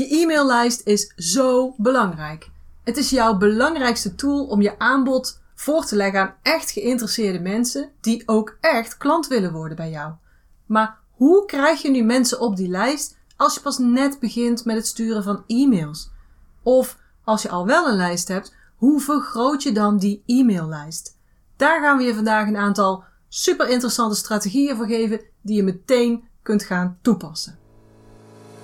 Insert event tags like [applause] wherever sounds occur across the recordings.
Je e-maillijst is zo belangrijk. Het is jouw belangrijkste tool om je aanbod voor te leggen aan echt geïnteresseerde mensen die ook echt klant willen worden bij jou. Maar hoe krijg je nu mensen op die lijst als je pas net begint met het sturen van e-mails? Of als je al wel een lijst hebt, hoe vergroot je dan die e-maillijst? Daar gaan we je vandaag een aantal super interessante strategieën voor geven die je meteen kunt gaan toepassen.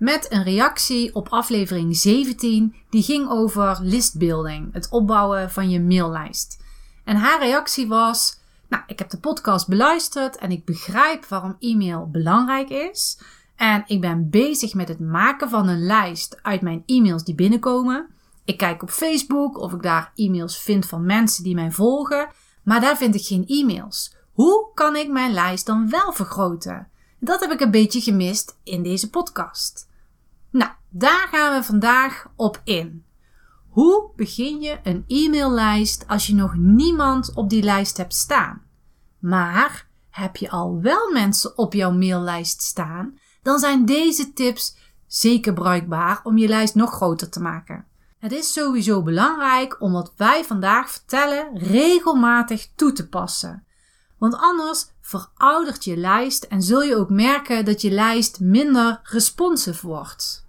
met een reactie op aflevering 17, die ging over listbuilding, het opbouwen van je maillijst. En haar reactie was: Nou, ik heb de podcast beluisterd en ik begrijp waarom e-mail belangrijk is. En ik ben bezig met het maken van een lijst uit mijn e-mails die binnenkomen. Ik kijk op Facebook of ik daar e-mails vind van mensen die mij volgen, maar daar vind ik geen e-mails. Hoe kan ik mijn lijst dan wel vergroten? Dat heb ik een beetje gemist in deze podcast. Nou, daar gaan we vandaag op in. Hoe begin je een e-maillijst als je nog niemand op die lijst hebt staan? Maar heb je al wel mensen op jouw maillijst staan, dan zijn deze tips zeker bruikbaar om je lijst nog groter te maken. Het is sowieso belangrijk om wat wij vandaag vertellen regelmatig toe te passen. Want anders veroudert je lijst en zul je ook merken dat je lijst minder responsive wordt.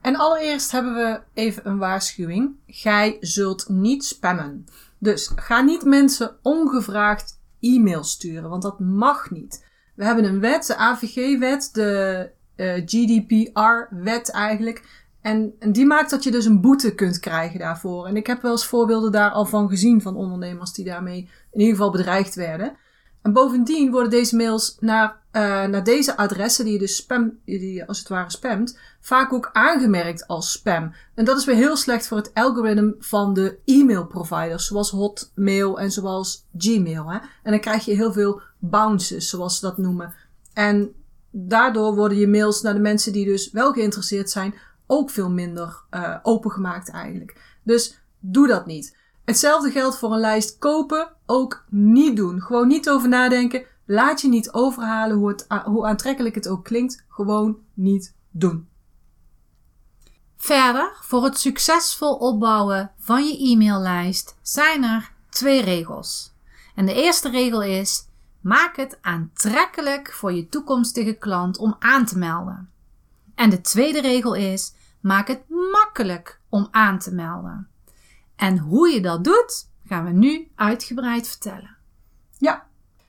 En allereerst hebben we even een waarschuwing. Gij zult niet spammen. Dus ga niet mensen ongevraagd e-mail sturen, want dat mag niet. We hebben een wet, de AVG-wet, de eh, GDPR-wet eigenlijk. En, en, die maakt dat je dus een boete kunt krijgen daarvoor. En ik heb wel eens voorbeelden daar al van gezien van ondernemers die daarmee in ieder geval bedreigd werden. En bovendien worden deze mails naar, uh, naar deze adressen, die je dus spam, die je als het ware spamt, vaak ook aangemerkt als spam. En dat is weer heel slecht voor het algoritme van de e-mail providers, zoals Hotmail en zoals Gmail. Hè? En dan krijg je heel veel bounces, zoals ze dat noemen. En daardoor worden je mails naar de mensen die dus wel geïnteresseerd zijn, ook veel minder uh, opengemaakt eigenlijk. Dus doe dat niet. Hetzelfde geldt voor een lijst kopen, ook niet doen. Gewoon niet over nadenken. Laat je niet overhalen hoe, hoe aantrekkelijk het ook klinkt. Gewoon niet doen. Verder, voor het succesvol opbouwen van je e-maillijst zijn er twee regels. En de eerste regel is: maak het aantrekkelijk voor je toekomstige klant om aan te melden. En de tweede regel is: maak het makkelijk om aan te melden. En hoe je dat doet, gaan we nu uitgebreid vertellen. Ja,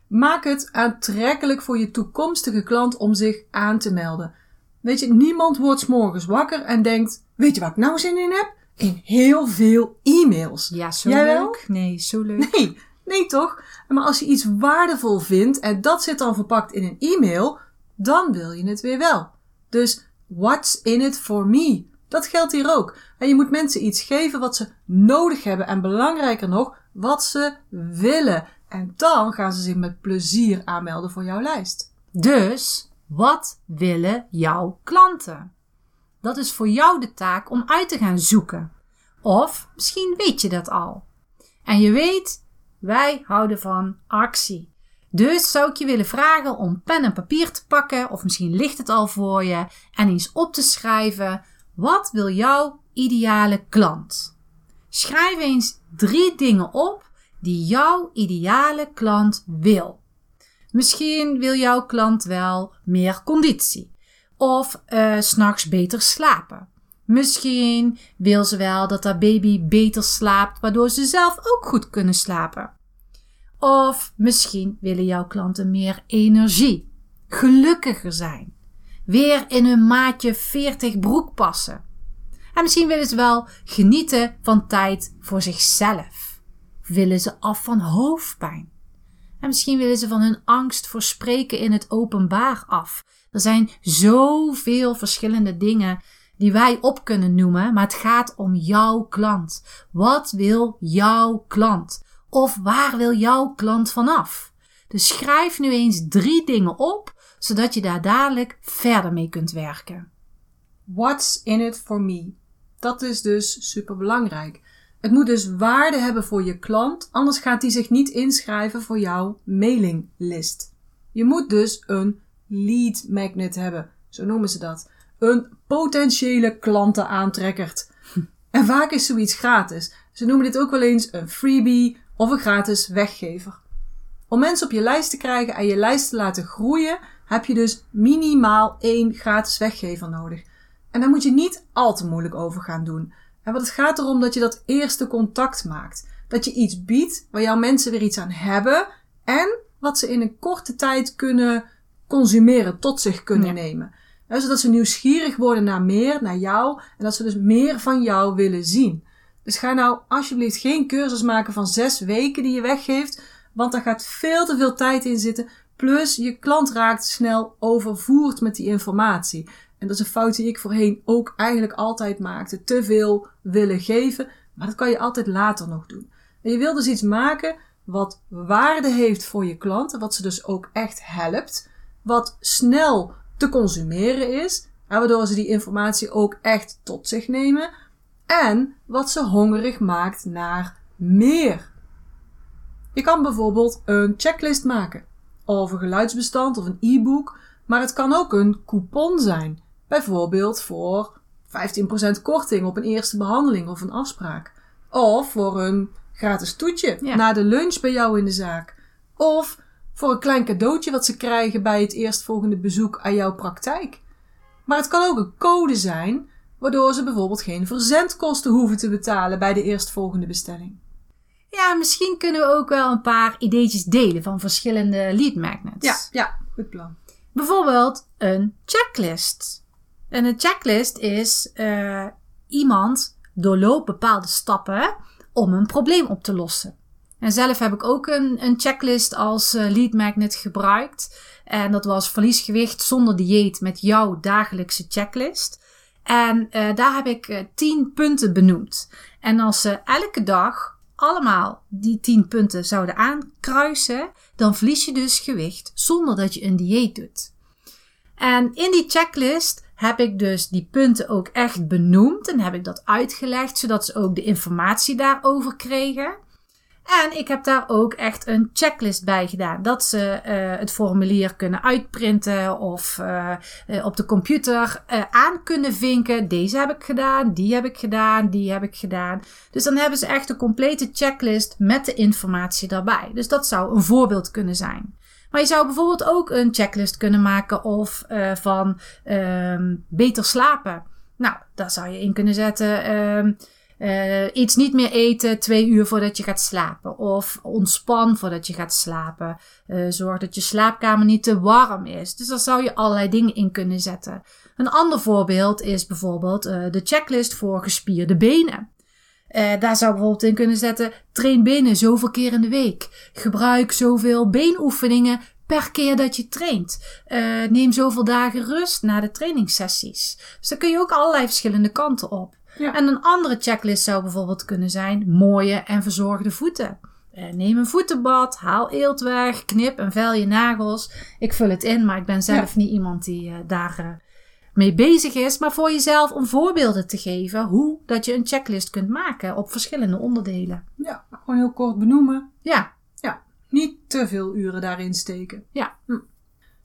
maak het aantrekkelijk voor je toekomstige klant om zich aan te melden. Weet je, niemand wordt s morgens wakker en denkt: Weet je wat ik nou zin in heb? In heel veel e-mails. Ja, zo Jij leuk. Wel? Nee, zo leuk. Nee, nee toch? Maar als je iets waardevol vindt en dat zit dan verpakt in een e-mail, dan wil je het weer wel. Dus what's in it for me? Dat geldt hier ook. En je moet mensen iets geven wat ze nodig hebben en belangrijker nog, wat ze willen. En dan gaan ze zich met plezier aanmelden voor jouw lijst. Dus, wat willen jouw klanten? Dat is voor jou de taak om uit te gaan zoeken. Of misschien weet je dat al. En je weet, wij houden van actie. Dus zou ik je willen vragen om pen en papier te pakken, of misschien ligt het al voor je, en eens op te schrijven wat wil jouw ideale klant? Schrijf eens drie dingen op die jouw ideale klant wil. Misschien wil jouw klant wel meer conditie of uh, s'nachts beter slapen. Misschien wil ze wel dat haar baby beter slaapt, waardoor ze zelf ook goed kunnen slapen. Of misschien willen jouw klanten meer energie, gelukkiger zijn, weer in hun maatje 40 broek passen. En misschien willen ze wel genieten van tijd voor zichzelf. Willen ze af van hoofdpijn. En misschien willen ze van hun angst voor spreken in het openbaar af. Er zijn zoveel verschillende dingen die wij op kunnen noemen, maar het gaat om jouw klant. Wat wil jouw klant? Of waar wil jouw klant vanaf? Dus schrijf nu eens drie dingen op, zodat je daar dadelijk verder mee kunt werken. What's in it for me? Dat is dus super belangrijk. Het moet dus waarde hebben voor je klant, anders gaat hij zich niet inschrijven voor jouw mailinglist. Je moet dus een lead magnet hebben, zo noemen ze dat. Een potentiële klantenaantrekker. [laughs] En vaak is zoiets gratis. Ze noemen dit ook wel eens een freebie of een gratis weggever. Om mensen op je lijst te krijgen en je lijst te laten groeien, heb je dus minimaal één gratis weggever nodig. En daar moet je niet al te moeilijk over gaan doen. En want het gaat erom dat je dat eerste contact maakt. Dat je iets biedt waar jouw mensen weer iets aan hebben en wat ze in een korte tijd kunnen consumeren, tot zich kunnen nemen. zodat ze nieuwsgierig worden naar meer, naar jou en dat ze dus meer van jou willen zien. Dus ga nou alsjeblieft geen cursus maken van zes weken die je weggeeft, want daar gaat veel te veel tijd in zitten. Plus je klant raakt snel overvoerd met die informatie. En dat is een fout die ik voorheen ook eigenlijk altijd maakte. Te veel willen geven, maar dat kan je altijd later nog doen. En je wil dus iets maken wat waarde heeft voor je klanten, wat ze dus ook echt helpt, wat snel te consumeren is, waardoor ze die informatie ook echt tot zich nemen en wat ze hongerig maakt naar meer. Je kan bijvoorbeeld een checklist maken, of een geluidsbestand of een e-book, maar het kan ook een coupon zijn. Bijvoorbeeld voor 15% korting op een eerste behandeling of een afspraak. Of voor een gratis toetje na de lunch bij jou in de zaak. Of voor een klein cadeautje wat ze krijgen bij het eerstvolgende bezoek aan jouw praktijk. Maar het kan ook een code zijn, waardoor ze bijvoorbeeld geen verzendkosten hoeven te betalen bij de eerstvolgende bestelling. Ja, misschien kunnen we ook wel een paar ideetjes delen van verschillende lead magnets. Ja, ja, goed plan. Bijvoorbeeld een checklist. En een checklist is uh, iemand doorloopt bepaalde stappen om een probleem op te lossen. En zelf heb ik ook een, een checklist als uh, lead magnet gebruikt. En dat was verliesgewicht zonder dieet met jouw dagelijkse checklist. En uh, daar heb ik 10 punten benoemd. En als ze elke dag allemaal die 10 punten zouden aankruisen, dan verlies je dus gewicht zonder dat je een dieet doet. En in die checklist heb ik dus die punten ook echt benoemd en heb ik dat uitgelegd, zodat ze ook de informatie daarover kregen. En ik heb daar ook echt een checklist bij gedaan. Dat ze uh, het formulier kunnen uitprinten of uh, op de computer aan kunnen vinken. Deze heb ik gedaan, die heb ik gedaan, die heb ik gedaan. Dus dan hebben ze echt een complete checklist met de informatie daarbij. Dus dat zou een voorbeeld kunnen zijn. Maar je zou bijvoorbeeld ook een checklist kunnen maken of van ehm, beter slapen. Nou, daar zou je in kunnen zetten. Uh, iets niet meer eten twee uur voordat je gaat slapen. Of ontspan voordat je gaat slapen. Uh, zorg dat je slaapkamer niet te warm is. Dus daar zou je allerlei dingen in kunnen zetten. Een ander voorbeeld is bijvoorbeeld uh, de checklist voor gespierde benen. daar zou bijvoorbeeld in kunnen zetten: train benen zoveel keer in de week. Gebruik zoveel beenoefeningen per keer dat je traint. neem zoveel dagen rust na de trainingssessies. Dus daar kun je ook allerlei verschillende kanten op. Ja. En een andere checklist zou bijvoorbeeld kunnen zijn mooie en verzorgde voeten. Eh, neem een voetenbad, haal eelt weg, knip en vel je nagels. Ik vul het in, maar ik ben zelf niet iemand die uh, daar uh, mee bezig is. Maar voor jezelf om voorbeelden te geven hoe dat je een checklist kunt maken op verschillende onderdelen. Ja, gewoon heel kort benoemen. Ja. Ja, niet te veel uren daarin steken. Ja. Hm.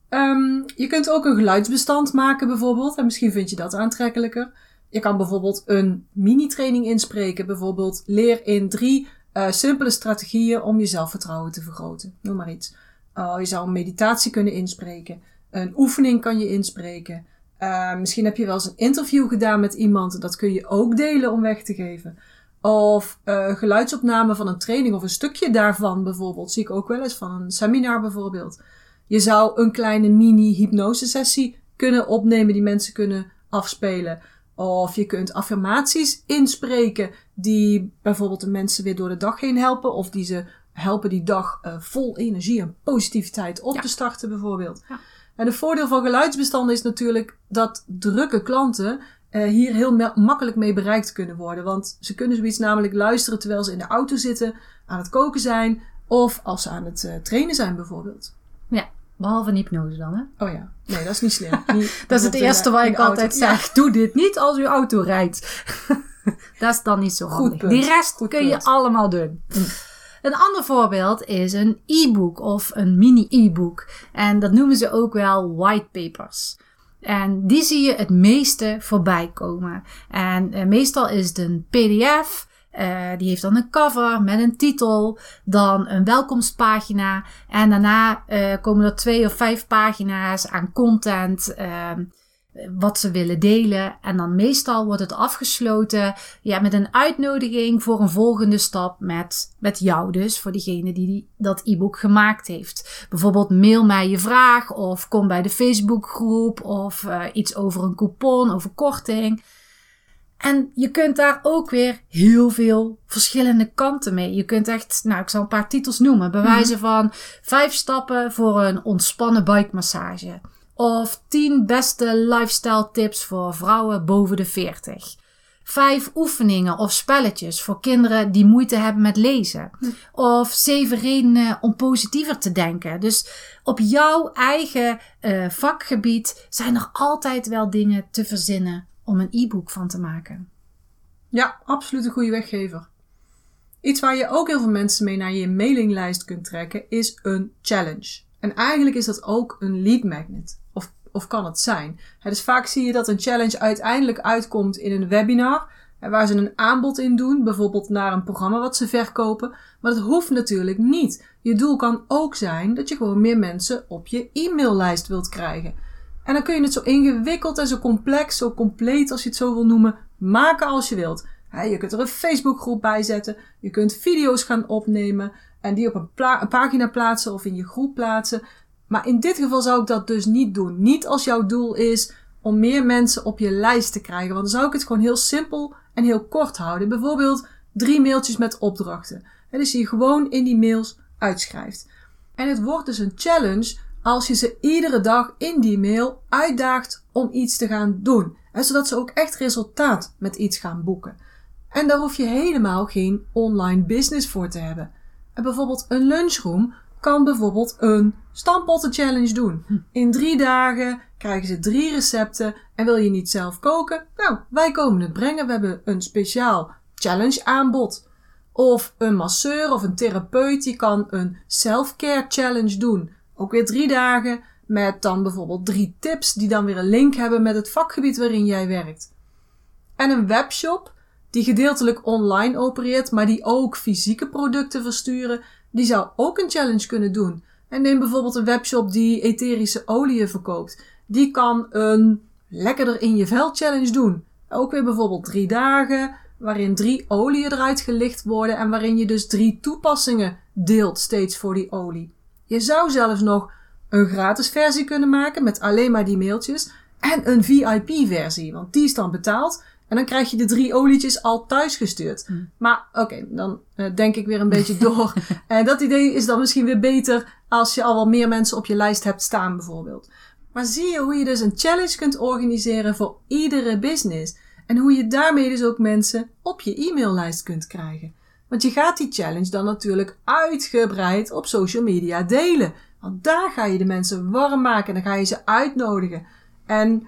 Um, je kunt ook een geluidsbestand maken bijvoorbeeld. En misschien vind je dat aantrekkelijker. Je kan bijvoorbeeld een mini-training inspreken. Bijvoorbeeld leer in drie uh, simpele strategieën om je zelfvertrouwen te vergroten. Noem maar iets. Uh, je zou een meditatie kunnen inspreken. Een oefening kan je inspreken. Uh, misschien heb je wel eens een interview gedaan met iemand. Dat kun je ook delen om weg te geven. Of geluidsopname van een training of een stukje daarvan bijvoorbeeld. Zie ik ook wel eens van een seminar bijvoorbeeld. Je zou een kleine mini-hypnose sessie kunnen opnemen die mensen kunnen afspelen. Of je kunt affirmaties inspreken die bijvoorbeeld de mensen weer door de dag heen helpen. Of die ze helpen die dag uh, vol energie en positiviteit op Ja. te starten bijvoorbeeld. Ja. En het voordeel van geluidsbestanden is natuurlijk dat drukke klanten eh, hier heel ma- makkelijk mee bereikt kunnen worden. Want ze kunnen zoiets namelijk luisteren terwijl ze in de auto zitten, aan het koken zijn of als ze aan het eh, trainen zijn bijvoorbeeld. Ja, behalve een hypnose dan, hè? Oh ja, nee, dat is niet slim. [laughs] Niet Dat is het eerste in ik auto. altijd Ja. zeg. Doe dit niet als uw auto rijdt. [laughs] dat is dan niet zo Goed handig. Die rest Goed kun je allemaal doen. Een ander voorbeeld is een e-book of een mini-e-book. En dat noemen ze ook wel white papers. En die zie je het meeste voorbij komen. En eh, meestal is het een PDF. Eh, die heeft dan een cover met een titel, dan een welkomstpagina. En daarna eh, komen er twee of vijf pagina's aan content. ehm, wat ze willen delen. En dan meestal wordt het afgesloten ja, met een uitnodiging voor een volgende stap met, met jou dus. Voor diegene die, die dat e-book gemaakt heeft. Bijvoorbeeld mail mij je vraag of kom bij de Facebookgroep of eh, iets over een coupon, over korting. En je kunt daar ook weer heel veel verschillende kanten mee. Je kunt echt, nou ik zal een paar titels noemen. Bij wijze van vijf stappen voor een ontspannen buikmassage. Of 10 beste lifestyle tips voor vrouwen boven de 40. Vijf oefeningen of spelletjes voor kinderen die moeite hebben met lezen. Of zeven redenen om positiever te denken. Dus op jouw eigen eh, vakgebied zijn er altijd wel dingen te verzinnen om een e-book van te maken. Ja, absoluut een goede weggever. Iets waar je ook heel veel mensen mee naar je mailinglijst kunt trekken is een challenge. En eigenlijk is dat ook een lead magnet. Of, of kan het zijn. Dus vaak zie je dat een challenge uiteindelijk uitkomt in een webinar. Waar ze een aanbod in doen, bijvoorbeeld naar een programma wat ze verkopen. Maar dat hoeft natuurlijk niet. Je doel kan ook zijn dat je gewoon meer mensen op je e-maillijst wilt krijgen. En dan kun je het zo ingewikkeld en zo complex, zo compleet als je het zo wil noemen, maken als je wilt. Je kunt er een Facebookgroep bij zetten. Je kunt video's gaan opnemen en die op een, een pagina plaatsen of in je groep plaatsen. Maar in dit geval zou ik dat dus niet doen. Niet als jouw doel is om meer mensen op je lijst te krijgen. Want dan zou ik het gewoon heel simpel en heel kort houden. Bijvoorbeeld drie mailtjes met opdrachten. Hè, dus die je gewoon in die mails uitschrijft. En het wordt dus een challenge als je ze iedere dag in die mail uitdaagt om iets te gaan doen. En zodat ze ook echt resultaat met iets gaan boeken. En daar hoef je helemaal geen online business voor te hebben. En bijvoorbeeld een lunchroom kan bijvoorbeeld een stampotten challenge doen. In drie dagen krijgen ze drie recepten en wil je niet zelf koken? Nou, wij komen het brengen. We hebben een speciaal challenge aanbod. Of een masseur of een therapeut die kan een self-care challenge doen. Ook weer drie dagen met dan bijvoorbeeld drie tips die dan weer een link hebben met het vakgebied waarin jij werkt. En een webshop die gedeeltelijk online opereert, maar die ook fysieke producten versturen, die zou ook een challenge kunnen doen. En neem bijvoorbeeld een webshop die etherische oliën verkoopt. Die kan een lekkerder in je vel challenge doen. Ook weer bijvoorbeeld drie dagen, waarin drie oliën eruit gelicht worden en waarin je dus drie toepassingen deelt steeds voor die olie. Je zou zelfs nog een gratis versie kunnen maken met alleen maar die mailtjes en een VIP-versie, want die is dan betaald en dan krijg je de drie olietjes al thuis gestuurd. Maar oké, dan eh, denk ik weer een beetje [laughs] door. En dat idee is dan misschien weer beter als je al wel meer mensen op je lijst hebt staan bijvoorbeeld. Maar zie je hoe je dus een challenge kunt organiseren voor iedere business. En hoe je daarmee dus ook mensen op je e-maillijst kunt krijgen. Want je gaat die challenge dan natuurlijk uitgebreid op social media delen. Want daar ga je de mensen warm maken en dan ga je ze uitnodigen. En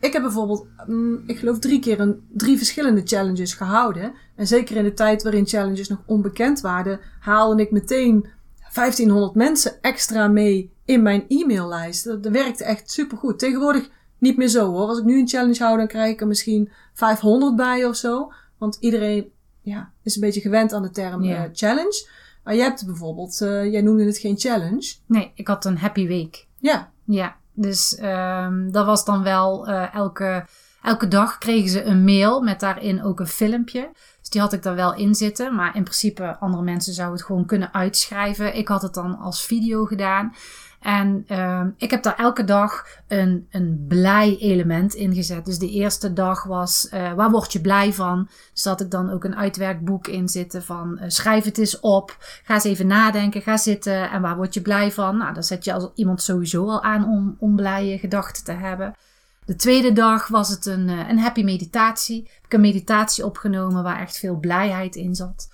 ik heb bijvoorbeeld, mm, ik geloof drie keer een, drie verschillende challenges gehouden. En zeker in de tijd waarin challenges nog onbekend waren, haalde ik meteen 1500 mensen extra mee in mijn e-maillijst. Dat, dat werkte echt supergoed. Tegenwoordig niet meer zo hoor. Als ik nu een challenge hou, dan krijg ik er misschien 500 bij of zo. Want iedereen ja, is een beetje gewend aan de term Ja. eh, challenge. Maar jij hebt bijvoorbeeld, eh, jij noemde het geen challenge. Nee, ik had een happy week. Ja, Ja, dus ehm, dat was dan wel eh, elke, elke dag kregen ze een mail met daarin ook een filmpje. Dus die had ik er wel in zitten. Maar in principe, andere mensen zouden het gewoon kunnen uitschrijven. Ik had het dan als video gedaan. En ehm, ik heb daar elke dag een, een blij element in gezet. Dus de eerste dag was, eh, waar word je blij van? Dus had ik dan ook een uitwerkboek in zitten van, eh, schrijf het eens op. Ga eens even nadenken, ga zitten en waar word je blij van? Nou, dan zet je als iemand sowieso al aan om, om gedachten te hebben. De tweede dag was het een, eh, een happy meditatie. Heb ik een meditatie opgenomen waar echt veel blijheid in zat.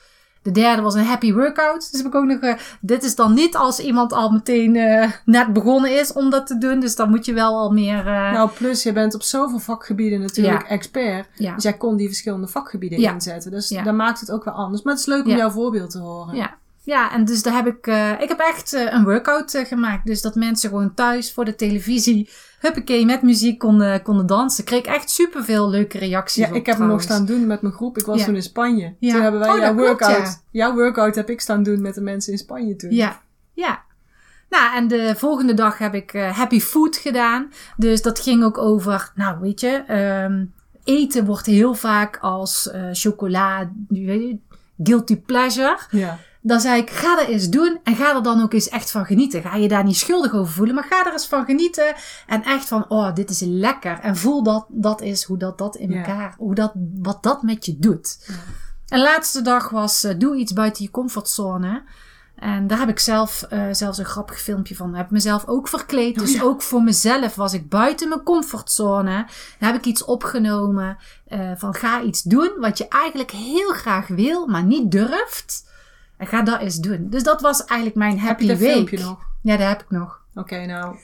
De derde was een happy workout. Dus heb ik ook nog. Uh, dit is dan niet als iemand al meteen uh, net begonnen is om dat te doen. Dus dan moet je wel al meer. Uh... Nou, plus je bent op zoveel vakgebieden natuurlijk Ja. expert. Ja. Dus jij kon die verschillende vakgebieden Ja. inzetten. Dus dan maakt het ook wel anders. Maar het is leuk om jouw voorbeeld te horen. Ja. Ja, en dus daar heb ik, eh, ik heb echt eh, een workout eh, gemaakt. Dus dat mensen gewoon thuis voor de televisie, huppakee, met muziek konden, konden dansen. Kreeg echt superveel leuke reacties Ja, op ik heb hem nog staan doen met mijn groep. Ik was Ja. toen in Spanje. Ja. Toen hebben wij Oh, jouw klopt, workout. ja. Jouw workout heb ik staan doen met de mensen in Spanje toen. Ja, ja. Nou, en de volgende dag heb ik eh, Happy Food gedaan. Dus dat ging ook over, nou weet je, ehm, eten wordt heel vaak als eh, chocola, guilty pleasure. Ja. Dan zei ik, ga dat eens doen en ga er dan ook eens echt van genieten. Ga je daar niet schuldig over voelen, maar ga er eens van genieten. En echt van, oh, dit is lekker. En voel dat dat is hoe dat, dat in Ja. elkaar, hoe dat, wat dat met je doet. En laatste dag was, eh, doe iets buiten je comfortzone. En daar heb ik zelf eh, zelfs een grappig filmpje van. Heb mezelf ook verkleed. Dus ja. ook voor mezelf was ik buiten mijn comfortzone. Heb ik iets opgenomen eh, van ga iets doen wat je eigenlijk heel graag wil, maar niet durft. En ga dat eens doen. Dus dat was eigenlijk mijn Heb happy je dat week. filmpje nog? Ja, dat heb ik nog. Oké, nou.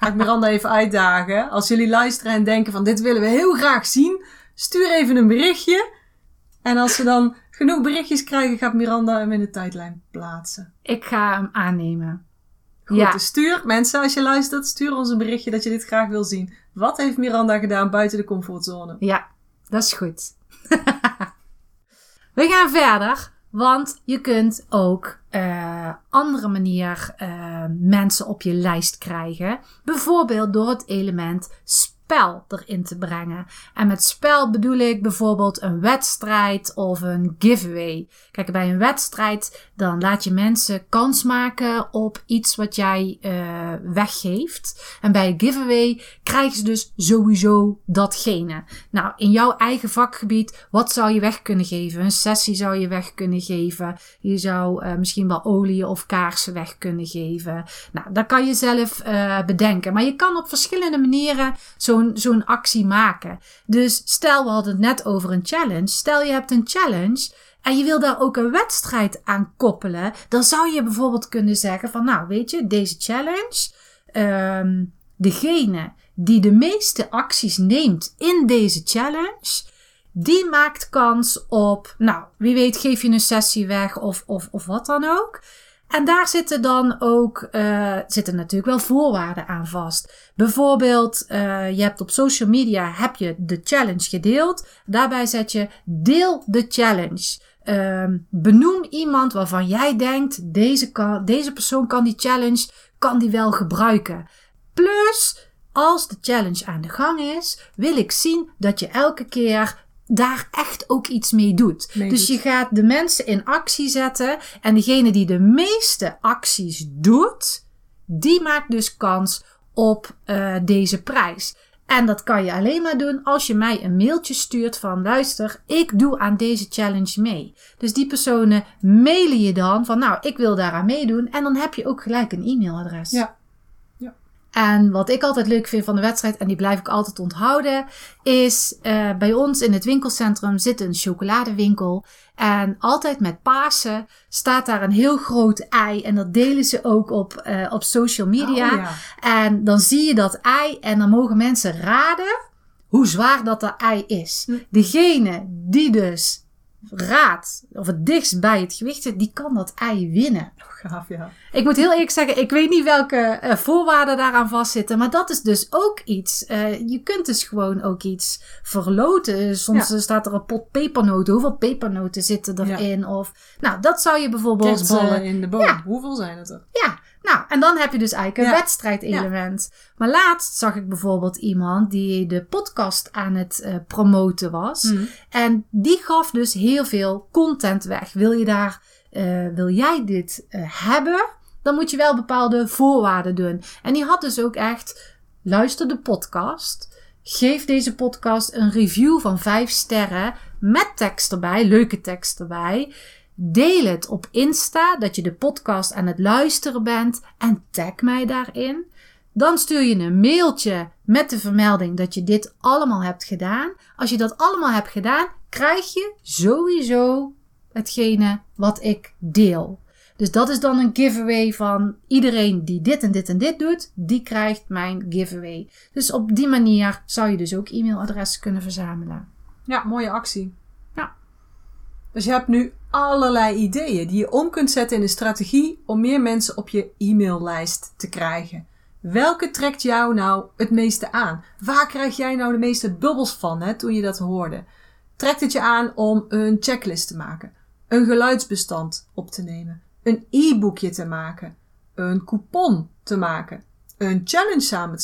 Ga ik Miranda even uitdagen. Als jullie luisteren en denken van dit willen we heel graag zien. Stuur even een berichtje. En als we dan genoeg berichtjes krijgen, gaat Miranda hem in de tijdlijn plaatsen. Ik ga hem aannemen. Goed, Ja. dus stuur, mensen, als je luistert, stuur ons een berichtje dat je dit graag wil zien. Wat heeft Miranda gedaan buiten de comfortzone? Ja, dat is goed. [laughs] We gaan verder, want je kunt ook eh andere manier eh, mensen op je lijst krijgen. Bijvoorbeeld door het element spel erin te brengen. En met spel bedoel ik bijvoorbeeld een wedstrijd of een giveaway. Kijk, bij een wedstrijd dan laat je mensen kans maken op iets wat jij eh, weggeeft. En bij een giveaway krijgen ze dus sowieso datgene. Nou, in jouw eigen vakgebied, wat zou je weg kunnen geven? Een sessie zou je weg kunnen geven. Je zou eh, misschien wel olie of kaarsen weg kunnen geven. Nou, dat kan je zelf eh, bedenken. Maar je kan op verschillende manieren zo'n actie maken. Dus stel, we hadden het net over een challenge. Stel, je hebt een challenge. En je wil daar ook een wedstrijd aan koppelen. Dan zou je bijvoorbeeld kunnen zeggen van, nou weet je, deze challenge. ehm, degene die de meeste acties neemt in deze challenge, die maakt kans op, nou, wie weet geef je een sessie weg of, of, of wat dan ook. En daar zitten dan ook, eh, zitten natuurlijk wel voorwaarden aan vast. Bijvoorbeeld, eh, je hebt op social media, heb je de challenge gedeeld. Daarbij zet je, deel de challenge. Ehm, benoem iemand waarvan jij denkt, deze, kan, deze persoon kan die challenge, kan die wel gebruiken. Plus, als de challenge aan de gang is, wil ik zien dat je elke keer daar echt ook iets mee doet. Dus je gaat de mensen in actie zetten en degene die de meeste acties doet, die maakt dus kans op eh, deze prijs. En dat kan je alleen maar doen als je mij een mailtje stuurt van luister, ik doe aan deze challenge mee. Dus die personen mailen je dan van nou, ik wil daaraan meedoen. En dan heb je ook gelijk een e-mailadres. Ja. En wat ik altijd leuk vind van de wedstrijd, en die blijf ik altijd onthouden, is eh, bij ons in het winkelcentrum zit een chocoladewinkel. En altijd met Pasen staat daar een heel groot ei. En dat delen ze ook op, eh, op social media. Oh, ja. En dan zie je dat ei en dan mogen mensen raden hoe zwaar dat dat ei is. Hm. Degene die dus raadt, of het dichtst bij het gewicht zit, die kan dat ei winnen. Gaaf, ja. Ik moet heel eerlijk zeggen, ik weet niet welke eh, voorwaarden daaraan vastzitten. Maar dat is dus ook iets. Eh, je kunt dus gewoon ook iets verloten. Soms Ja. staat er een pot pepernoten. Hoeveel pepernoten zitten erin? Of, nou, dat zou je bijvoorbeeld... Kerstballen eh, in de boom. ja. Hoeveel zijn het er? ja, nou, en dan heb je dus eigenlijk een Ja. wedstrijdelement. Maar laatst zag ik bijvoorbeeld iemand die de podcast aan het eh, promoten was. Mhm. En die gaf dus heel veel content weg. Wil je daar, eh, wil jij dit eh, hebben? dan moet je wel bepaalde voorwaarden doen. En die had dus ook echt, luister de podcast, geef deze podcast een review van 5 sterren met tekst erbij, leuke tekst erbij. Deel het op Insta dat je de podcast aan het luisteren bent en tag mij daarin. Dan stuur je een mailtje met de vermelding dat je dit allemaal hebt gedaan. Als je dat allemaal hebt gedaan, krijg je sowieso hetgene wat ik deel. Dus dat is dan een giveaway van iedereen die dit en dit en dit doet, die krijgt mijn giveaway. Dus op die manier zou je dus ook e-mailadressen kunnen verzamelen. Ja, mooie actie. Dus je hebt nu allerlei ideeën die je om kunt zetten in een strategie om meer mensen op je e-maillijst te krijgen. Welke trekt jou nou het meeste aan? Waar krijg jij nou de meeste bubbels van hè, toen je dat hoorde? Trekt het je aan om een checklist te maken, een geluidsbestand op te nemen, een e-boekje te maken, een coupon te maken, een challenge samen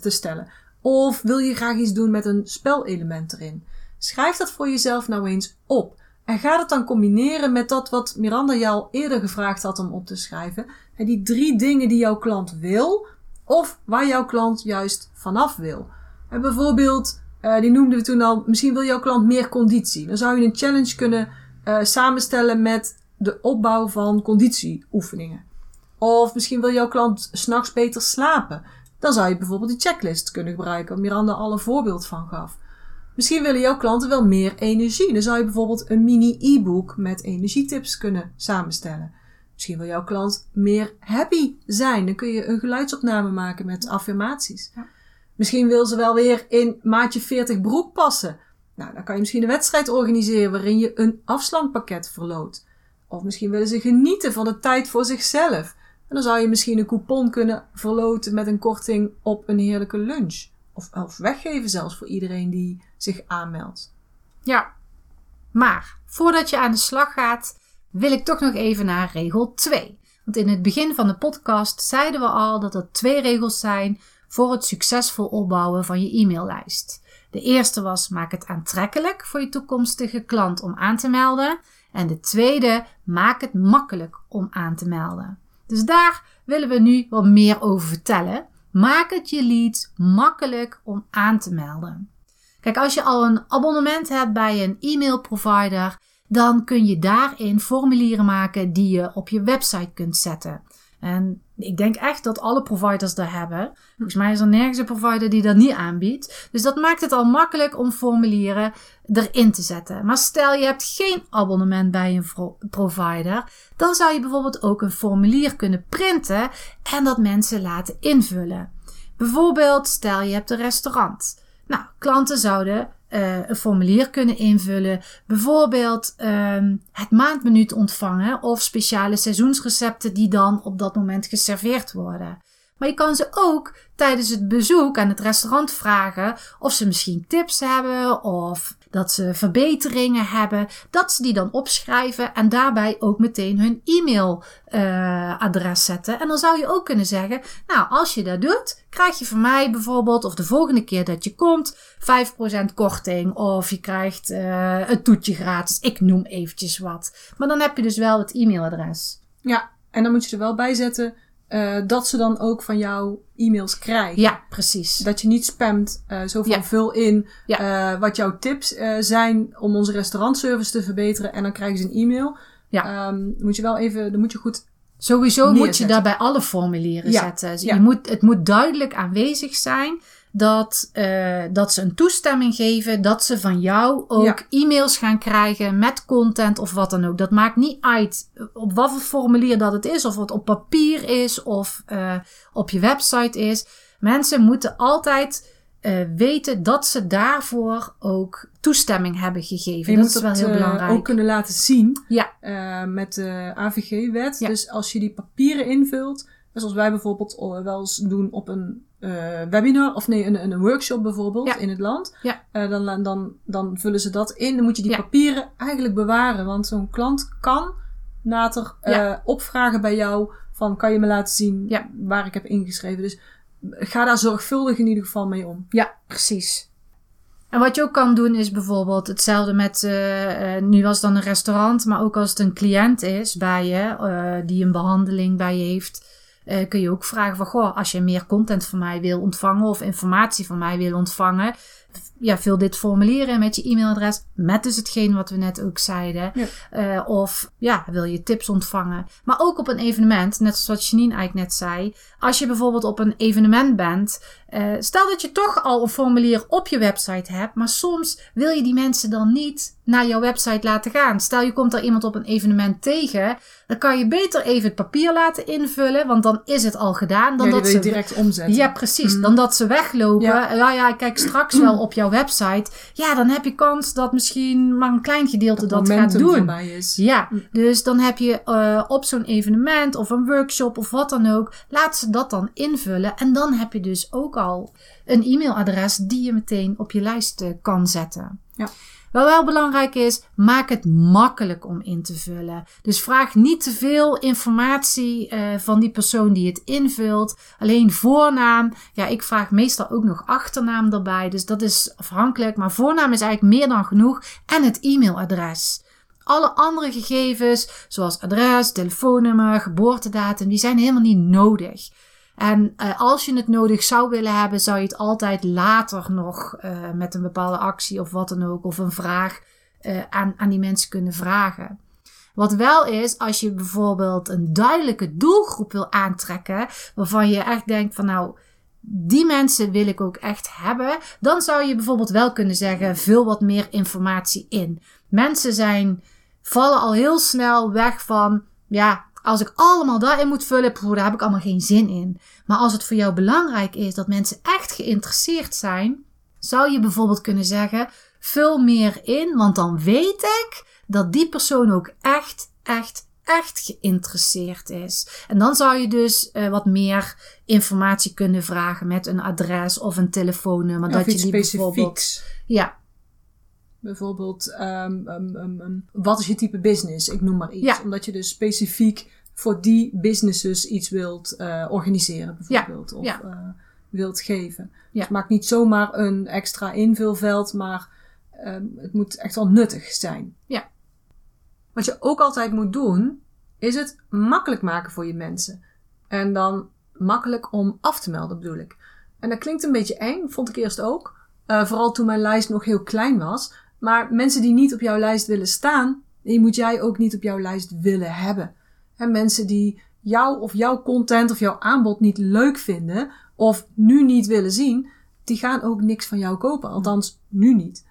te stellen? Of wil je graag iets doen met een spelelement erin? Schrijf dat voor jezelf nou eens op. En ga het dan combineren met dat wat Miranda jou eerder gevraagd had om op te schrijven. En die drie dingen die jouw klant wil, of waar jouw klant juist vanaf wil. Bijvoorbeeld, uh, die noemden we toen al, misschien wil jouw klant meer conditie. Dan zou je een challenge kunnen uh, samenstellen met de opbouw van conditieoefeningen. Of misschien wil jouw klant s'nachts beter slapen. Dan zou je bijvoorbeeld die checklist kunnen gebruiken, waar Miranda al een voorbeeld van gaf. Misschien willen jouw klanten wel meer energie. Dan zou je bijvoorbeeld een mini e-book met energietips kunnen samenstellen. Misschien wil jouw klant meer happy zijn. Dan kun je een geluidsopname maken met affirmaties. Ja. Misschien wil ze wel weer in maatje 40 broek passen. Nou, dan kan je misschien een wedstrijd organiseren waarin je een afslankpakket verloot. Of misschien willen ze genieten van de tijd voor zichzelf. En dan zou je misschien een coupon kunnen verloten met een korting op een heerlijke lunch. Of, weggeven zelfs voor iedereen die zich aanmeldt. Ja, maar voordat je aan de slag gaat, wil ik toch nog even naar regel 2. Want in het begin van de podcast zeiden we al dat er twee regels zijn voor het succesvol opbouwen van je e-maillijst. De eerste was maak het aantrekkelijk voor je toekomstige klant om aan te melden. En de tweede maak het makkelijk om aan te melden. Dus daar willen we nu wat meer over vertellen. Maak het je lead makkelijk om aan te melden. Kijk, als je al een abonnement hebt bij een e-mail provider, dan kun je daarin formulieren maken die je op je website kunt zetten. En ik denk echt dat alle providers dat hebben. Volgens mij is er nergens een provider die dat niet aanbiedt. Dus dat maakt het al makkelijk om formulieren erin te zetten. Maar stel je hebt geen abonnement bij een provider, dan zou je bijvoorbeeld ook een formulier kunnen printen en dat mensen laten invullen. Bijvoorbeeld, stel je hebt een restaurant. Nou, klanten zouden uh, een formulier kunnen invullen. Bijvoorbeeld um, het maandmenu ontvangen of speciale seizoensrecepten die dan op dat moment geserveerd worden. Maar je kan ze ook tijdens het bezoek aan het restaurant vragen of ze misschien tips hebben of dat ze verbeteringen hebben. Dat ze die dan opschrijven en daarbij ook meteen hun e-mailadres uh, zetten. En dan zou je ook kunnen zeggen, nou als je dat doet, krijg je van mij bijvoorbeeld of de volgende keer dat je komt 5% korting of je krijgt een toetje gratis. Ik noem eventjes wat. Maar dan heb je dus wel het e-mailadres. Ja, en dan moet je er wel bij zetten uh, dat ze dan ook van jou e-mails krijgen. Ja, precies. Dat je niet spamt, uh, zo van ja. vul in ja. uh, wat jouw tips zijn om onze restaurantservice te verbeteren en dan krijgen ze een e-mail. Ja. Um, moet je wel even, dan moet je goed Sowieso neerzetten. moet je daarbij alle formulieren ja. zetten. Dus je moet, het moet duidelijk aanwezig zijn dat, uh, dat ze een toestemming geven dat ze van jou ook ja. e-mails gaan krijgen met content of wat dan ook. Dat maakt niet uit op wat voor formulier dat het is, of het op papier is of uh, op je website is. Mensen moeten altijd uh, weten dat ze daarvoor ook toestemming hebben gegeven. Je dat moet is wel heel belangrijk. ook kunnen laten zien ja. met de AVG-wet. Ja. Dus als je die papieren invult, zoals wij bijvoorbeeld wel eens doen op een uh, webinar, of nee, een, een workshop bijvoorbeeld ja. in het land. Ja. Uh, dan, dan, dan vullen ze dat in. Dan moet je die ja. papieren eigenlijk bewaren. Want zo'n klant kan later uh, opvragen bij jou van kan je me laten zien waar ik heb ingeschreven. Dus ga daar zorgvuldig in ieder geval mee om. Ja, precies. En wat je ook kan doen is bijvoorbeeld hetzelfde met, uh, uh, nu was het dan een restaurant, maar ook als het een cliënt is bij je, uh, die een behandeling bij je heeft, kun je ook vragen van, goh, als je meer content van mij wil ontvangen of informatie van mij wil ontvangen, ja, vul dit formulier met je e-mailadres. Met dus hetgeen wat we net ook zeiden. Ja. Uh, of ja, wil je tips ontvangen. Maar ook op een evenement, net zoals wat Janine eigenlijk net zei. Als je bijvoorbeeld op een evenement bent. Uh, stel dat je toch al een formulier op je website hebt. Maar soms wil je die mensen dan niet naar jouw website laten gaan. Stel je komt er iemand op een evenement tegen. Dan kan je beter even het papier laten invullen. Want dan is het al gedaan. Dan ja, dat wil je ze direct omzetten. Ja, precies. Mm. Dan dat ze weglopen. Ja, ja, ja kijk straks wel op jouw website. Ja, dan heb je kans dat misschien maar een klein gedeelte dat, dat gaat doen. Is. Ja, dus dan heb je uh, op zo'n evenement of een workshop of wat dan ook. Laat ze dat dan invullen. En dan heb je dus ook al een e-mailadres die je meteen op je lijst kan zetten. Ja. Wat wel belangrijk is, maak het makkelijk om in te vullen. Dus vraag niet te veel informatie uh, van die persoon die het invult. Alleen voornaam. Ja, ik vraag meestal ook nog achternaam erbij. Dus dat is afhankelijk. Maar voornaam is eigenlijk meer dan genoeg. En het e-mailadres. Alle andere gegevens, zoals adres, telefoonnummer, geboortedatum, die zijn helemaal niet nodig. En uh, als je het nodig zou willen hebben, zou je het altijd later nog uh, met een bepaalde actie of wat dan ook, of een vraag uh, aan, aan die mensen kunnen vragen. Wat wel is, als je bijvoorbeeld een duidelijke doelgroep wil aantrekken, waarvan je echt denkt van nou, die mensen wil ik ook echt hebben, dan zou je bijvoorbeeld wel kunnen zeggen, vul wat meer informatie in. Mensen zijn, vallen al heel snel weg van, ja, als ik allemaal daarin moet vullen, daar heb ik allemaal geen zin in. Maar als het voor jou belangrijk is dat mensen echt geïnteresseerd zijn, zou je bijvoorbeeld kunnen zeggen: vul meer in, want dan weet ik dat die persoon ook echt, echt, echt geïnteresseerd is. En dan zou je dus uh, wat meer informatie kunnen vragen met een adres of een telefoonnummer. Of dat iets je die specifieks. bijvoorbeeld. Ja, Bijvoorbeeld, um, um, um, wat is je type business? Ik noem maar iets. Ja. Omdat je dus specifiek voor die businesses iets wilt uh, organiseren, bijvoorbeeld. Ja. Of Ja. uh, wilt geven. Ja. Dus maak niet zomaar een extra invulveld, maar het moet echt wel nuttig zijn. Ja. Wat je ook altijd moet doen, is het makkelijk maken voor je mensen. En dan makkelijk om af te melden, bedoel ik. En dat klinkt een beetje eng, vond ik eerst ook. Uh, vooral toen mijn lijst nog heel klein was. Maar mensen die niet op jouw lijst willen staan, die moet jij ook niet op jouw lijst willen hebben. En mensen die jou of jouw content of jouw aanbod niet leuk vinden of nu niet willen zien, die gaan ook niks van jou kopen. Althans, nu niet.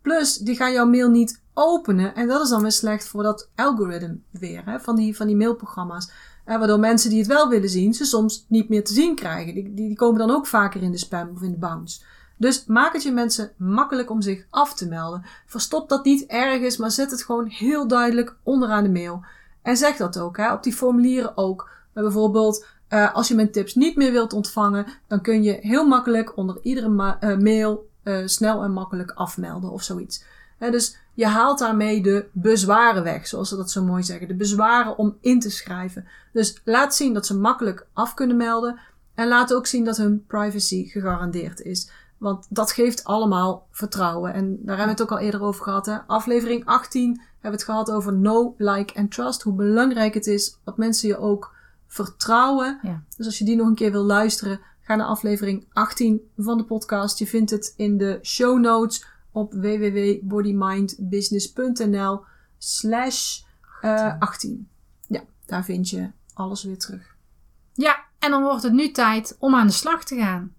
Plus, die gaan jouw mail niet openen. En dat is dan weer slecht voor dat algoritme weer, hè, van, die, van die mailprogramma's. Waardoor mensen die het wel willen zien, ze soms niet meer te zien krijgen. Die, die komen dan ook vaker in de spam of in de bounce. Dus maak het je mensen makkelijk om zich af te melden. Verstop dat niet ergens, maar zet het gewoon heel duidelijk onderaan de mail. En zeg dat ook, hè, op die formulieren ook. Bijvoorbeeld, uh, als je mijn tips niet meer wilt ontvangen, dan kun je heel makkelijk onder iedere uh, mail uh, snel en makkelijk afmelden of zoiets. Dus je haalt daarmee de bezwaren weg, zoals ze dat zo mooi zeggen. De bezwaren om in te schrijven. Dus laat zien dat ze makkelijk af kunnen melden. En laat ook zien dat hun privacy gegarandeerd is. Want dat geeft allemaal vertrouwen. En daar hebben we het ook al eerder over gehad. Hè? Aflevering 18 hebben we het gehad over know, like en trust. Hoe belangrijk het is dat mensen je ook vertrouwen. Ja. Dus als je die nog een keer wil luisteren, ga naar aflevering 18 van de podcast. Je vindt het in de show notes op www.bodymindbusiness.nl slash uh, 18. Ja, daar vind je alles weer terug. Ja, en dan wordt het nu tijd om aan de slag te gaan.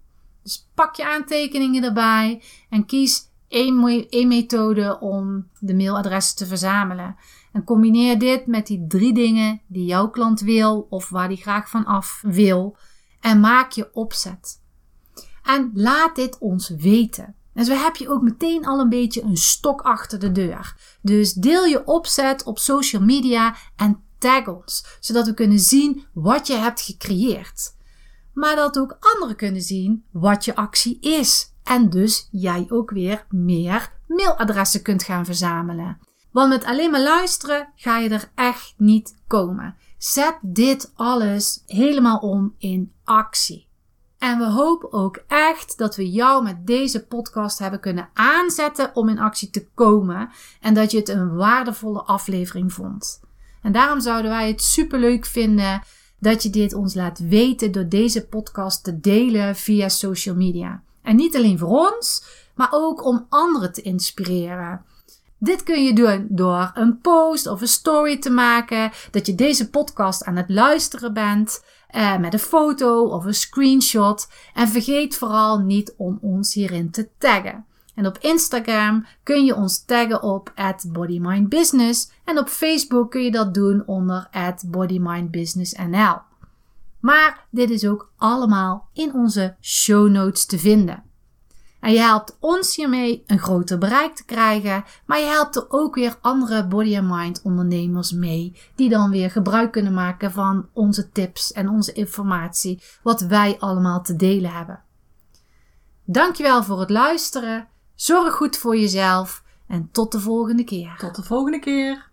Dus pak je aantekeningen erbij en kies één, één methode om de mailadressen te verzamelen. En combineer dit met die drie dingen die jouw klant wil of waar die graag van af wil. En maak je opzet. En laat dit ons weten. En zo heb je ook meteen al een beetje een stok achter de deur. Dus deel je opzet op social media en tag ons, zodat we kunnen zien wat je hebt gecreëerd. Maar dat ook anderen kunnen zien wat je actie is. En dus jij ook weer meer mailadressen kunt gaan verzamelen. Want met alleen maar luisteren ga je er echt niet komen. Zet dit alles helemaal om in actie. En we hopen ook echt dat we jou met deze podcast hebben kunnen aanzetten om in actie te komen. En dat je het een waardevolle aflevering vond. En daarom zouden wij het superleuk vinden dat je dit ons laat weten door deze podcast te delen via social media. En niet alleen voor ons, maar ook om anderen te inspireren. Dit kun je doen door een post of een story te maken dat je deze podcast aan het luisteren bent eh, met een foto of een screenshot. En vergeet vooral niet om ons hierin te taggen. En op Instagram kun je ons taggen op @bodymindbusiness en op Facebook kun je dat doen onder @bodymindbusinessnl. Maar dit is ook allemaal in onze show notes te vinden. En je helpt ons hiermee een groter bereik te krijgen, maar je helpt er ook weer andere body and mind ondernemers mee, die dan weer gebruik kunnen maken van onze tips en onze informatie, wat wij allemaal te delen hebben. Dankjewel voor het luisteren. Zorg goed voor jezelf en tot de volgende keer. Tot de volgende keer.